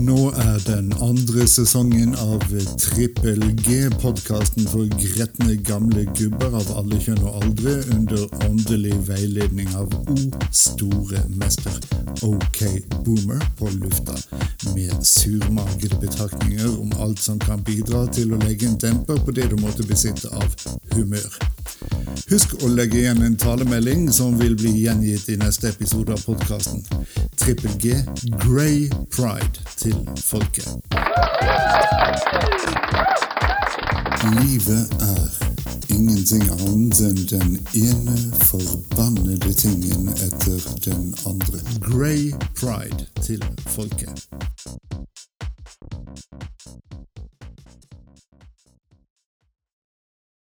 Nå er den andre sesongen av Trippel G, podkasten for gretne gamle gubber av alle kjønn og aldre, under åndelig veiledning av O store mester OK Boomer på lufta, med surmagede betraktninger om alt som kan bidra til å legge en demper på det du måtte besitte av humør. Husk å legge igjen en talemelding som vil bli gjengitt i neste episode av podkasten. Trippel G Grey Pride til folket. Livet er ingenting annet enn den ene forbannede tingen etter den andre. Grey Pride til folket.